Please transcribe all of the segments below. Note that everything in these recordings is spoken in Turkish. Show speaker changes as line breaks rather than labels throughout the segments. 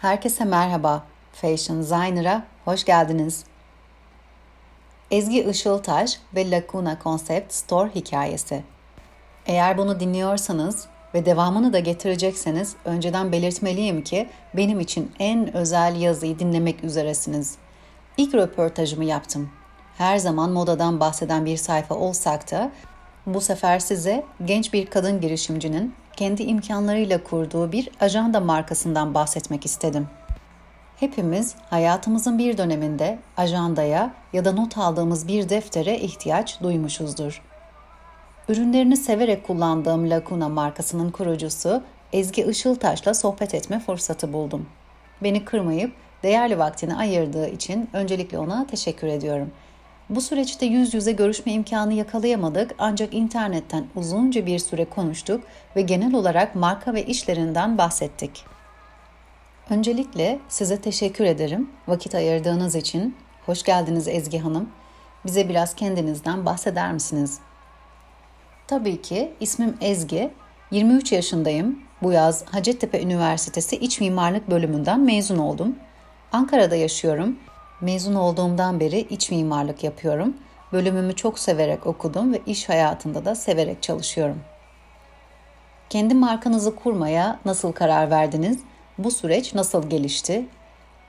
Herkese merhaba. Fashion Designer'a hoş geldiniz. Ezgi Işıltaş ve Lacuna Concept Store hikayesi. Eğer bunu dinliyorsanız ve devamını da getirecekseniz önceden belirtmeliyim ki benim için en özel yazıyı dinlemek üzeresiniz. İlk röportajımı yaptım. Her zaman modadan bahseden bir sayfa olsak da bu sefer size genç bir kadın girişimcinin kendi imkanlarıyla kurduğu bir ajanda markasından bahsetmek istedim. Hepimiz hayatımızın bir döneminde ajandaya ya da not aldığımız bir deftere ihtiyaç duymuşuzdur. Ürünlerini severek kullandığım Lacuna markasının kurucusu Ezgi Işıltaş'la sohbet etme fırsatı buldum. Beni kırmayıp değerli vaktini ayırdığı için öncelikle ona teşekkür ediyorum.'' Bu süreçte yüz yüze görüşme imkanı yakalayamadık ancak internetten uzunca bir süre konuştuk ve genel olarak marka ve işlerinden bahsettik. Öncelikle size teşekkür ederim vakit ayırdığınız için. Hoş geldiniz Ezgi Hanım. Bize biraz kendinizden bahseder misiniz? Tabii ki ismim Ezgi. 23 yaşındayım. Bu yaz Hacettepe Üniversitesi İç Mimarlık bölümünden mezun oldum. Ankara'da yaşıyorum Mezun olduğumdan beri iç mimarlık yapıyorum. Bölümümü çok severek okudum ve iş hayatında da severek çalışıyorum. Kendi markanızı kurmaya nasıl karar verdiniz? Bu süreç nasıl gelişti?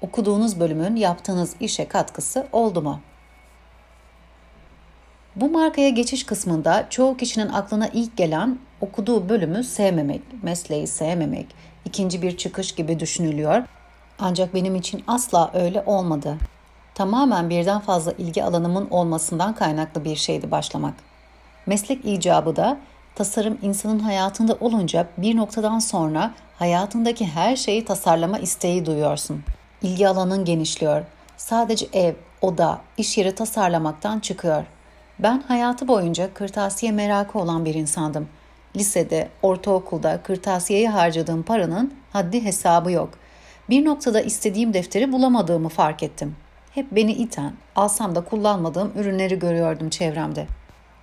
Okuduğunuz bölümün yaptığınız işe katkısı oldu mu? Bu markaya geçiş kısmında çoğu kişinin aklına ilk gelen okuduğu bölümü sevmemek, mesleği sevmemek, ikinci bir çıkış gibi düşünülüyor. Ancak benim için asla öyle olmadı tamamen birden fazla ilgi alanımın olmasından kaynaklı bir şeydi başlamak. Meslek icabı da tasarım insanın hayatında olunca bir noktadan sonra hayatındaki her şeyi tasarlama isteği duyuyorsun. İlgi alanın genişliyor. Sadece ev, oda, iş yeri tasarlamaktan çıkıyor. Ben hayatı boyunca kırtasiye merakı olan bir insandım. Lisede, ortaokulda kırtasiyeye harcadığım paranın haddi hesabı yok. Bir noktada istediğim defteri bulamadığımı fark ettim hep beni iten, alsam da kullanmadığım ürünleri görüyordum çevremde.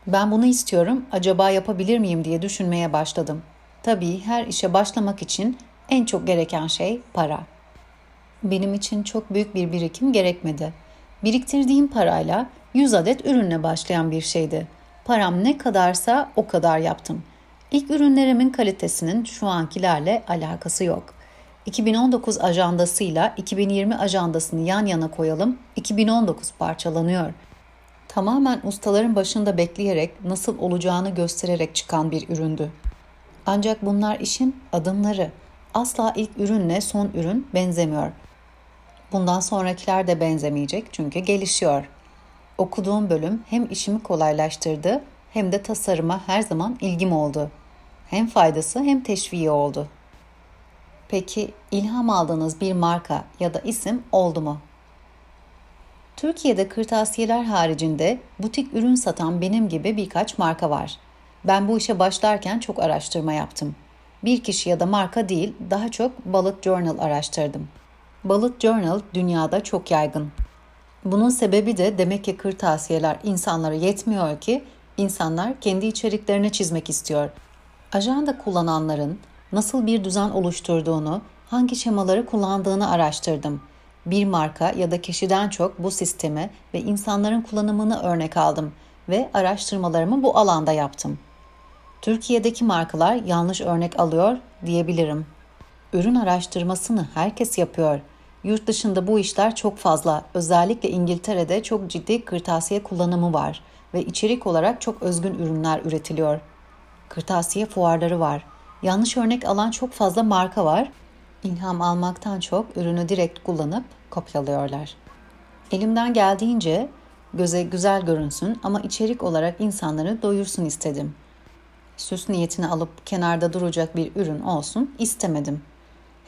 Ben bunu istiyorum, acaba yapabilir miyim diye düşünmeye başladım. Tabii her işe başlamak için en çok gereken şey para. Benim için çok büyük bir birikim gerekmedi. Biriktirdiğim parayla 100 adet ürünle başlayan bir şeydi. Param ne kadarsa o kadar yaptım. İlk ürünlerimin kalitesinin şu ankilerle alakası yok. 2019 ajandasıyla 2020 ajandasını yan yana koyalım. 2019 parçalanıyor. Tamamen ustaların başında bekleyerek nasıl olacağını göstererek çıkan bir üründü. Ancak bunlar işin adımları. Asla ilk ürünle son ürün benzemiyor. Bundan sonrakiler de benzemeyecek çünkü gelişiyor. Okuduğum bölüm hem işimi kolaylaştırdı hem de tasarıma her zaman ilgim oldu. Hem faydası hem teşviği oldu. Peki ilham aldığınız bir marka ya da isim oldu mu? Türkiye'de kırtasiyeler haricinde butik ürün satan benim gibi birkaç marka var. Ben bu işe başlarken çok araştırma yaptım. Bir kişi ya da marka değil, daha çok Bullet Journal araştırdım. Bullet Journal dünyada çok yaygın. Bunun sebebi de demek ki kırtasiyeler insanlara yetmiyor ki insanlar kendi içeriklerini çizmek istiyor. Ajanda kullananların nasıl bir düzen oluşturduğunu, hangi şemaları kullandığını araştırdım. Bir marka ya da kişiden çok bu sistemi ve insanların kullanımını örnek aldım ve araştırmalarımı bu alanda yaptım. Türkiye'deki markalar yanlış örnek alıyor diyebilirim. Ürün araştırmasını herkes yapıyor. Yurt dışında bu işler çok fazla. Özellikle İngiltere'de çok ciddi kırtasiye kullanımı var ve içerik olarak çok özgün ürünler üretiliyor. Kırtasiye fuarları var. Yanlış örnek alan çok fazla marka var. İlham almaktan çok ürünü direkt kullanıp kopyalıyorlar. Elimden geldiğince göze güzel görünsün ama içerik olarak insanları doyursun istedim. Süs niyetini alıp kenarda duracak bir ürün olsun istemedim.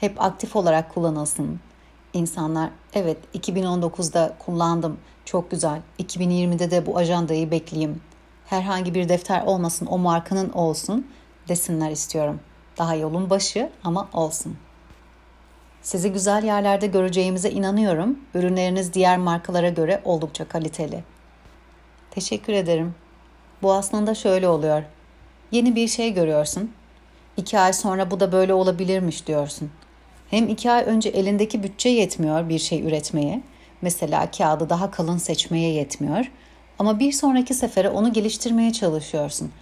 Hep aktif olarak kullanılsın. İnsanlar evet 2019'da kullandım çok güzel 2020'de de bu ajandayı bekleyeyim. Herhangi bir defter olmasın o markanın olsun desinler istiyorum. Daha yolun başı ama olsun. Sizi güzel yerlerde göreceğimize inanıyorum. Ürünleriniz diğer markalara göre oldukça kaliteli. Teşekkür ederim. Bu aslında şöyle oluyor. Yeni bir şey görüyorsun. İki ay sonra bu da böyle olabilirmiş diyorsun. Hem iki ay önce elindeki bütçe yetmiyor bir şey üretmeye. Mesela kağıdı daha kalın seçmeye yetmiyor. Ama bir sonraki sefere onu geliştirmeye çalışıyorsun.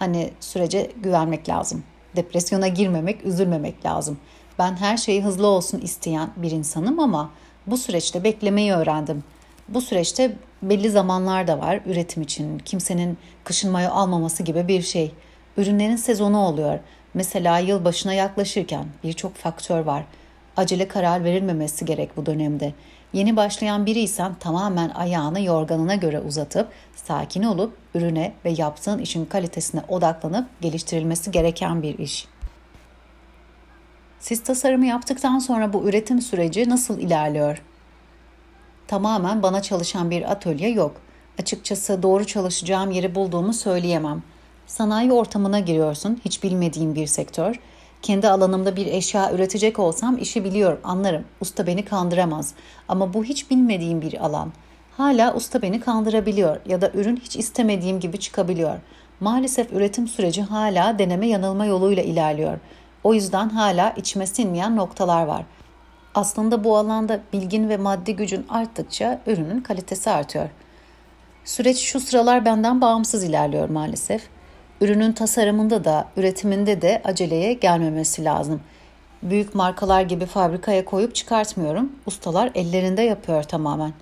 Hani sürece güvenmek lazım. Depresyona girmemek, üzülmemek lazım. Ben her şeyi hızlı olsun isteyen bir insanım ama bu süreçte beklemeyi öğrendim. Bu süreçte belli zamanlar da var üretim için. Kimsenin kışın mayo almaması gibi bir şey. Ürünlerin sezonu oluyor. Mesela yıl başına yaklaşırken birçok faktör var. Acele karar verilmemesi gerek bu dönemde. Yeni başlayan biriysen tamamen ayağını yorganına göre uzatıp sakin olup ürüne ve yaptığın işin kalitesine odaklanıp geliştirilmesi gereken bir iş. Siz tasarımı yaptıktan sonra bu üretim süreci nasıl ilerliyor? Tamamen bana çalışan bir atölye yok. Açıkçası doğru çalışacağım yeri bulduğumu söyleyemem. Sanayi ortamına giriyorsun, hiç bilmediğim bir sektör. Kendi alanımda bir eşya üretecek olsam işi biliyorum, anlarım. Usta beni kandıramaz. Ama bu hiç bilmediğim bir alan. Hala usta beni kandırabiliyor ya da ürün hiç istemediğim gibi çıkabiliyor. Maalesef üretim süreci hala deneme yanılma yoluyla ilerliyor. O yüzden hala içime sinmeyen noktalar var. Aslında bu alanda bilgin ve maddi gücün arttıkça ürünün kalitesi artıyor. Süreç şu sıralar benden bağımsız ilerliyor maalesef. Ürünün tasarımında da, üretiminde de aceleye gelmemesi lazım. Büyük markalar gibi fabrikaya koyup çıkartmıyorum. Ustalar ellerinde yapıyor tamamen.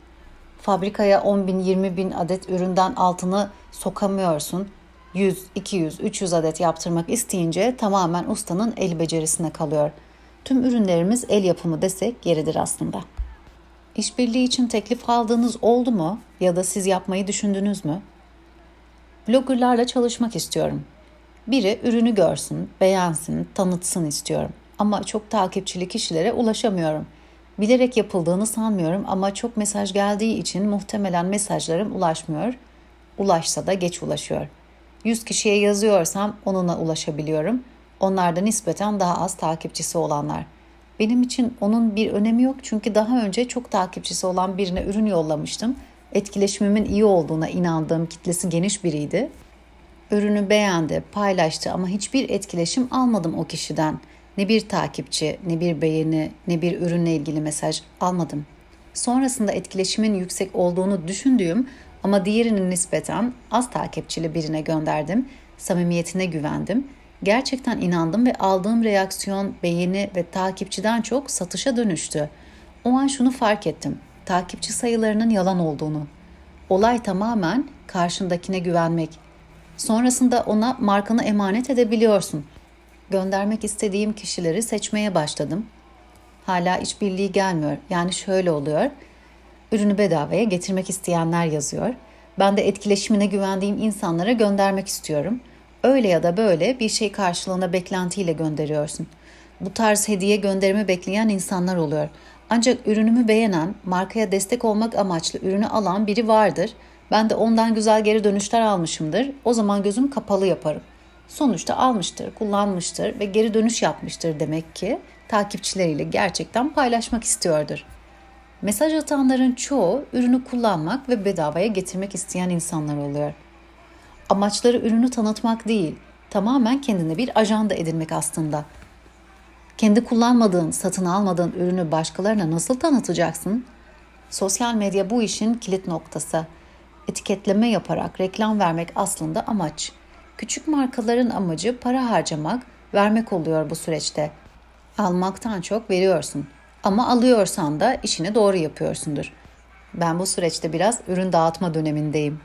Fabrikaya 10 bin, 20 bin adet üründen altını sokamıyorsun. 100, 200, 300 adet yaptırmak isteyince tamamen ustanın el becerisine kalıyor. Tüm ürünlerimiz el yapımı desek yeridir aslında. İşbirliği için teklif aldığınız oldu mu ya da siz yapmayı düşündünüz mü? Bloggerlarla çalışmak istiyorum. Biri ürünü görsün, beğensin, tanıtsın istiyorum. Ama çok takipçili kişilere ulaşamıyorum. Bilerek yapıldığını sanmıyorum ama çok mesaj geldiği için muhtemelen mesajlarım ulaşmıyor. Ulaşsa da geç ulaşıyor. 100 kişiye yazıyorsam onunla ulaşabiliyorum. Onlar da nispeten daha az takipçisi olanlar. Benim için onun bir önemi yok çünkü daha önce çok takipçisi olan birine ürün yollamıştım etkileşimimin iyi olduğuna inandığım kitlesi geniş biriydi. Ürünü beğendi, paylaştı ama hiçbir etkileşim almadım o kişiden. Ne bir takipçi, ne bir beğeni, ne bir ürünle ilgili mesaj almadım. Sonrasında etkileşimin yüksek olduğunu düşündüğüm ama diğerinin nispeten az takipçili birine gönderdim. Samimiyetine güvendim. Gerçekten inandım ve aldığım reaksiyon, beğeni ve takipçiden çok satışa dönüştü. O an şunu fark ettim takipçi sayılarının yalan olduğunu. Olay tamamen karşındakine güvenmek. Sonrasında ona markanı emanet edebiliyorsun. Göndermek istediğim kişileri seçmeye başladım. Hala işbirliği gelmiyor. Yani şöyle oluyor. Ürünü bedavaya getirmek isteyenler yazıyor. Ben de etkileşimine güvendiğim insanlara göndermek istiyorum. Öyle ya da böyle bir şey karşılığında beklentiyle gönderiyorsun. Bu tarz hediye gönderimi bekleyen insanlar oluyor. Ancak ürünümü beğenen, markaya destek olmak amaçlı ürünü alan biri vardır. Ben de ondan güzel geri dönüşler almışımdır. O zaman gözüm kapalı yaparım. Sonuçta almıştır, kullanmıştır ve geri dönüş yapmıştır demek ki takipçileriyle gerçekten paylaşmak istiyordur. Mesaj atanların çoğu ürünü kullanmak ve bedavaya getirmek isteyen insanlar oluyor. Amaçları ürünü tanıtmak değil, tamamen kendine bir ajanda edinmek aslında. Kendi kullanmadığın, satın almadığın ürünü başkalarına nasıl tanıtacaksın? Sosyal medya bu işin kilit noktası. Etiketleme yaparak reklam vermek aslında amaç. Küçük markaların amacı para harcamak, vermek oluyor bu süreçte. Almaktan çok veriyorsun. Ama alıyorsan da işini doğru yapıyorsundur. Ben bu süreçte biraz ürün dağıtma dönemindeyim.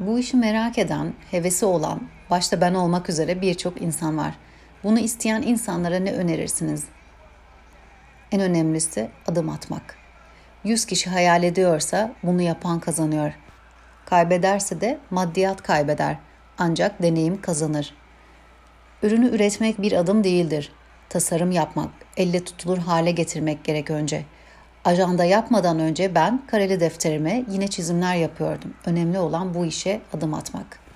Bu işi merak eden, hevesi olan, başta ben olmak üzere birçok insan var.'' Bunu isteyen insanlara ne önerirsiniz? En önemlisi adım atmak. 100 kişi hayal ediyorsa bunu yapan kazanıyor. Kaybederse de maddiyat kaybeder. Ancak deneyim kazanır. Ürünü üretmek bir adım değildir. Tasarım yapmak, elle tutulur hale getirmek gerek önce. Ajanda yapmadan önce ben kareli defterime yine çizimler yapıyordum. Önemli olan bu işe adım atmak.''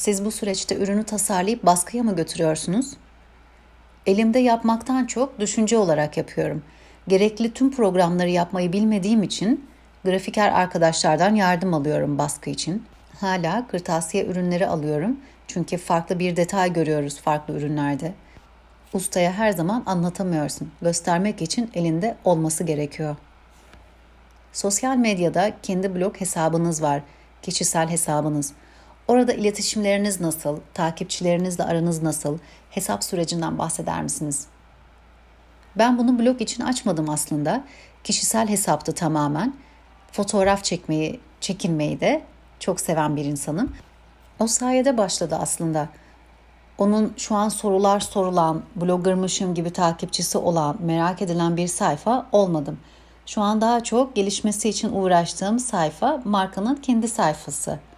Siz bu süreçte ürünü tasarlayıp baskıya mı götürüyorsunuz? Elimde yapmaktan çok düşünce olarak yapıyorum. Gerekli tüm programları yapmayı bilmediğim için grafiker arkadaşlardan yardım alıyorum baskı için. Hala kırtasiye ürünleri alıyorum çünkü farklı bir detay görüyoruz farklı ürünlerde. Ustaya her zaman anlatamıyorsun. Göstermek için elinde olması gerekiyor. Sosyal medyada kendi blog hesabınız var, kişisel hesabınız. Orada iletişimleriniz nasıl, takipçilerinizle aranız nasıl, hesap sürecinden bahseder misiniz? Ben bunu blog için açmadım aslında. Kişisel hesaptı tamamen. Fotoğraf çekmeyi, çekinmeyi de çok seven bir insanım. O sayede başladı aslında. Onun şu an sorular sorulan, bloggermışım gibi takipçisi olan, merak edilen bir sayfa olmadım. Şu an daha çok gelişmesi için uğraştığım sayfa markanın kendi sayfası.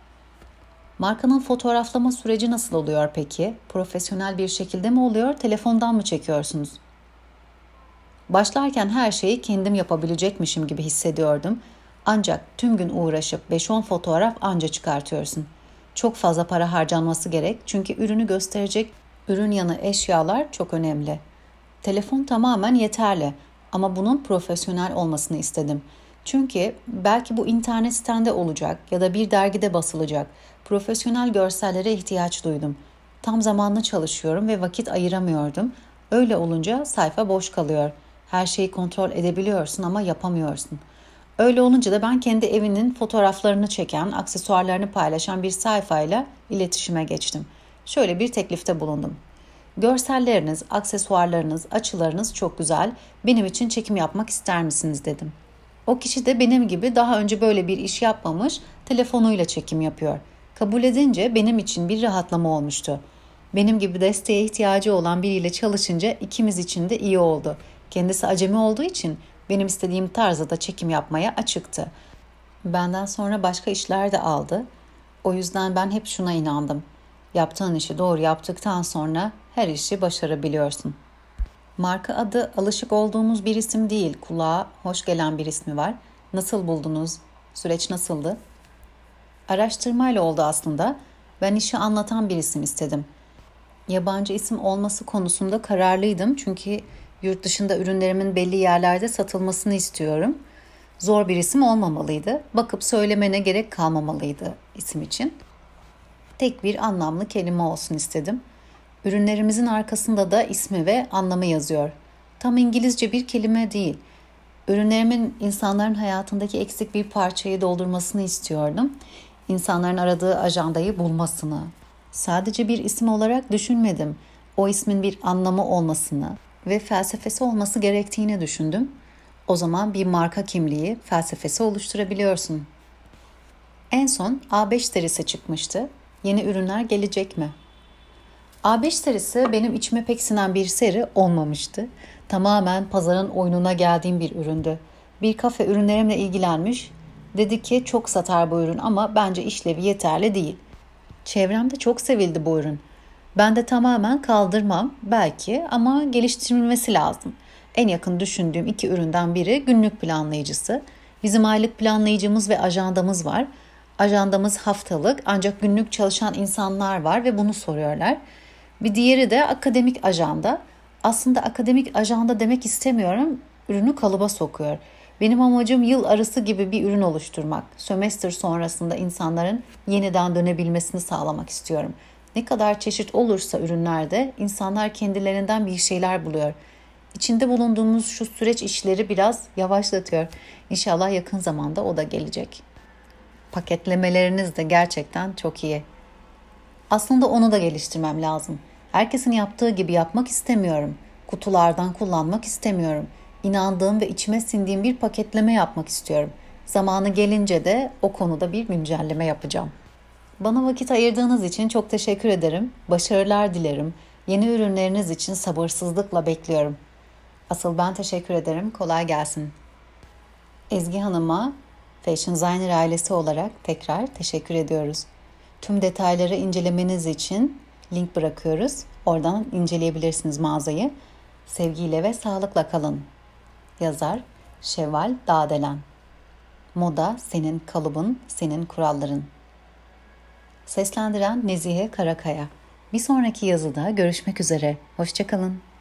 Markanın fotoğraflama süreci nasıl oluyor peki? Profesyonel bir şekilde mi oluyor, telefondan mı çekiyorsunuz? Başlarken her şeyi kendim yapabilecekmişim gibi hissediyordum. Ancak tüm gün uğraşıp 5-10 fotoğraf anca çıkartıyorsun. Çok fazla para harcanması gerek çünkü ürünü gösterecek ürün yanı eşyalar çok önemli. Telefon tamamen yeterli ama bunun profesyonel olmasını istedim. Çünkü belki bu internet sitende olacak ya da bir dergide basılacak. Profesyonel görsellere ihtiyaç duydum. Tam zamanlı çalışıyorum ve vakit ayıramıyordum. Öyle olunca sayfa boş kalıyor. Her şeyi kontrol edebiliyorsun ama yapamıyorsun. Öyle olunca da ben kendi evinin fotoğraflarını çeken, aksesuarlarını paylaşan bir sayfayla iletişime geçtim. Şöyle bir teklifte bulundum. Görselleriniz, aksesuarlarınız, açılarınız çok güzel. Benim için çekim yapmak ister misiniz dedim. O kişi de benim gibi daha önce böyle bir iş yapmamış, telefonuyla çekim yapıyor. Kabul edince benim için bir rahatlama olmuştu. Benim gibi desteğe ihtiyacı olan biriyle çalışınca ikimiz için de iyi oldu. Kendisi acemi olduğu için benim istediğim tarzda da çekim yapmaya açıktı. Benden sonra başka işler de aldı. O yüzden ben hep şuna inandım. Yaptığın işi doğru yaptıktan sonra her işi başarabiliyorsun. Marka adı alışık olduğumuz bir isim değil, kulağa hoş gelen bir ismi var. Nasıl buldunuz? Süreç nasıldı? Araştırmayla oldu aslında. Ben işi anlatan bir isim istedim. Yabancı isim olması konusunda kararlıydım çünkü yurt dışında ürünlerimin belli yerlerde satılmasını istiyorum. Zor bir isim olmamalıydı. Bakıp söylemene gerek kalmamalıydı isim için. Tek bir anlamlı kelime olsun istedim. Ürünlerimizin arkasında da ismi ve anlamı yazıyor. Tam İngilizce bir kelime değil. Ürünlerimin insanların hayatındaki eksik bir parçayı doldurmasını istiyordum. İnsanların aradığı ajandayı bulmasını. Sadece bir isim olarak düşünmedim. O ismin bir anlamı olmasını ve felsefesi olması gerektiğini düşündüm. O zaman bir marka kimliği, felsefesi oluşturabiliyorsun. En son A5 serisi çıkmıştı. Yeni ürünler gelecek mi? A5 serisi benim içime pek sinen bir seri olmamıştı. Tamamen pazarın oyununa geldiğim bir üründü. Bir kafe ürünlerimle ilgilenmiş. Dedi ki çok satar bu ürün ama bence işlevi yeterli değil. Çevremde çok sevildi bu ürün. Ben de tamamen kaldırmam belki ama geliştirilmesi lazım. En yakın düşündüğüm iki üründen biri günlük planlayıcısı. Bizim aylık planlayıcımız ve ajandamız var. Ajandamız haftalık ancak günlük çalışan insanlar var ve bunu soruyorlar. Bir diğeri de akademik ajanda. Aslında akademik ajanda demek istemiyorum. Ürünü kalıba sokuyor. Benim amacım yıl arası gibi bir ürün oluşturmak. Sömestr sonrasında insanların yeniden dönebilmesini sağlamak istiyorum. Ne kadar çeşit olursa ürünlerde insanlar kendilerinden bir şeyler buluyor. İçinde bulunduğumuz şu süreç işleri biraz yavaşlatıyor. İnşallah yakın zamanda o da gelecek. Paketlemeleriniz de gerçekten çok iyi. Aslında onu da geliştirmem lazım. Herkesin yaptığı gibi yapmak istemiyorum. Kutulardan kullanmak istemiyorum. İnandığım ve içime sindiğim bir paketleme yapmak istiyorum. Zamanı gelince de o konuda bir güncelleme yapacağım. Bana vakit ayırdığınız için çok teşekkür ederim. Başarılar dilerim. Yeni ürünleriniz için sabırsızlıkla bekliyorum. Asıl ben teşekkür ederim. Kolay gelsin. Ezgi Hanım'a Fashion Designer ailesi olarak tekrar teşekkür ediyoruz. Tüm detayları incelemeniz için link bırakıyoruz. Oradan inceleyebilirsiniz mağazayı. Sevgiyle ve sağlıkla kalın. Yazar Şevval Dağdelen Moda senin kalıbın, senin kuralların. Seslendiren Nezihe Karakaya. Bir sonraki yazıda görüşmek üzere. Hoşçakalın.